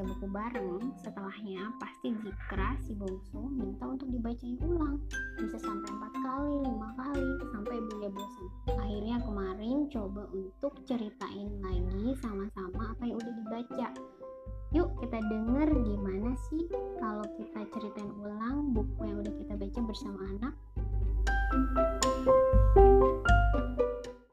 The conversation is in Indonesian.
buku bareng, setelahnya pasti Zikra si bungsu minta untuk dibacain ulang. Bisa sampai empat kali, lima kali, sampai bunda bosan. Akhirnya kemarin coba untuk ceritain lagi sama-sama apa yang udah dibaca. Yuk kita denger gimana sih kalau kita ceritain ulang buku yang udah kita baca bersama anak.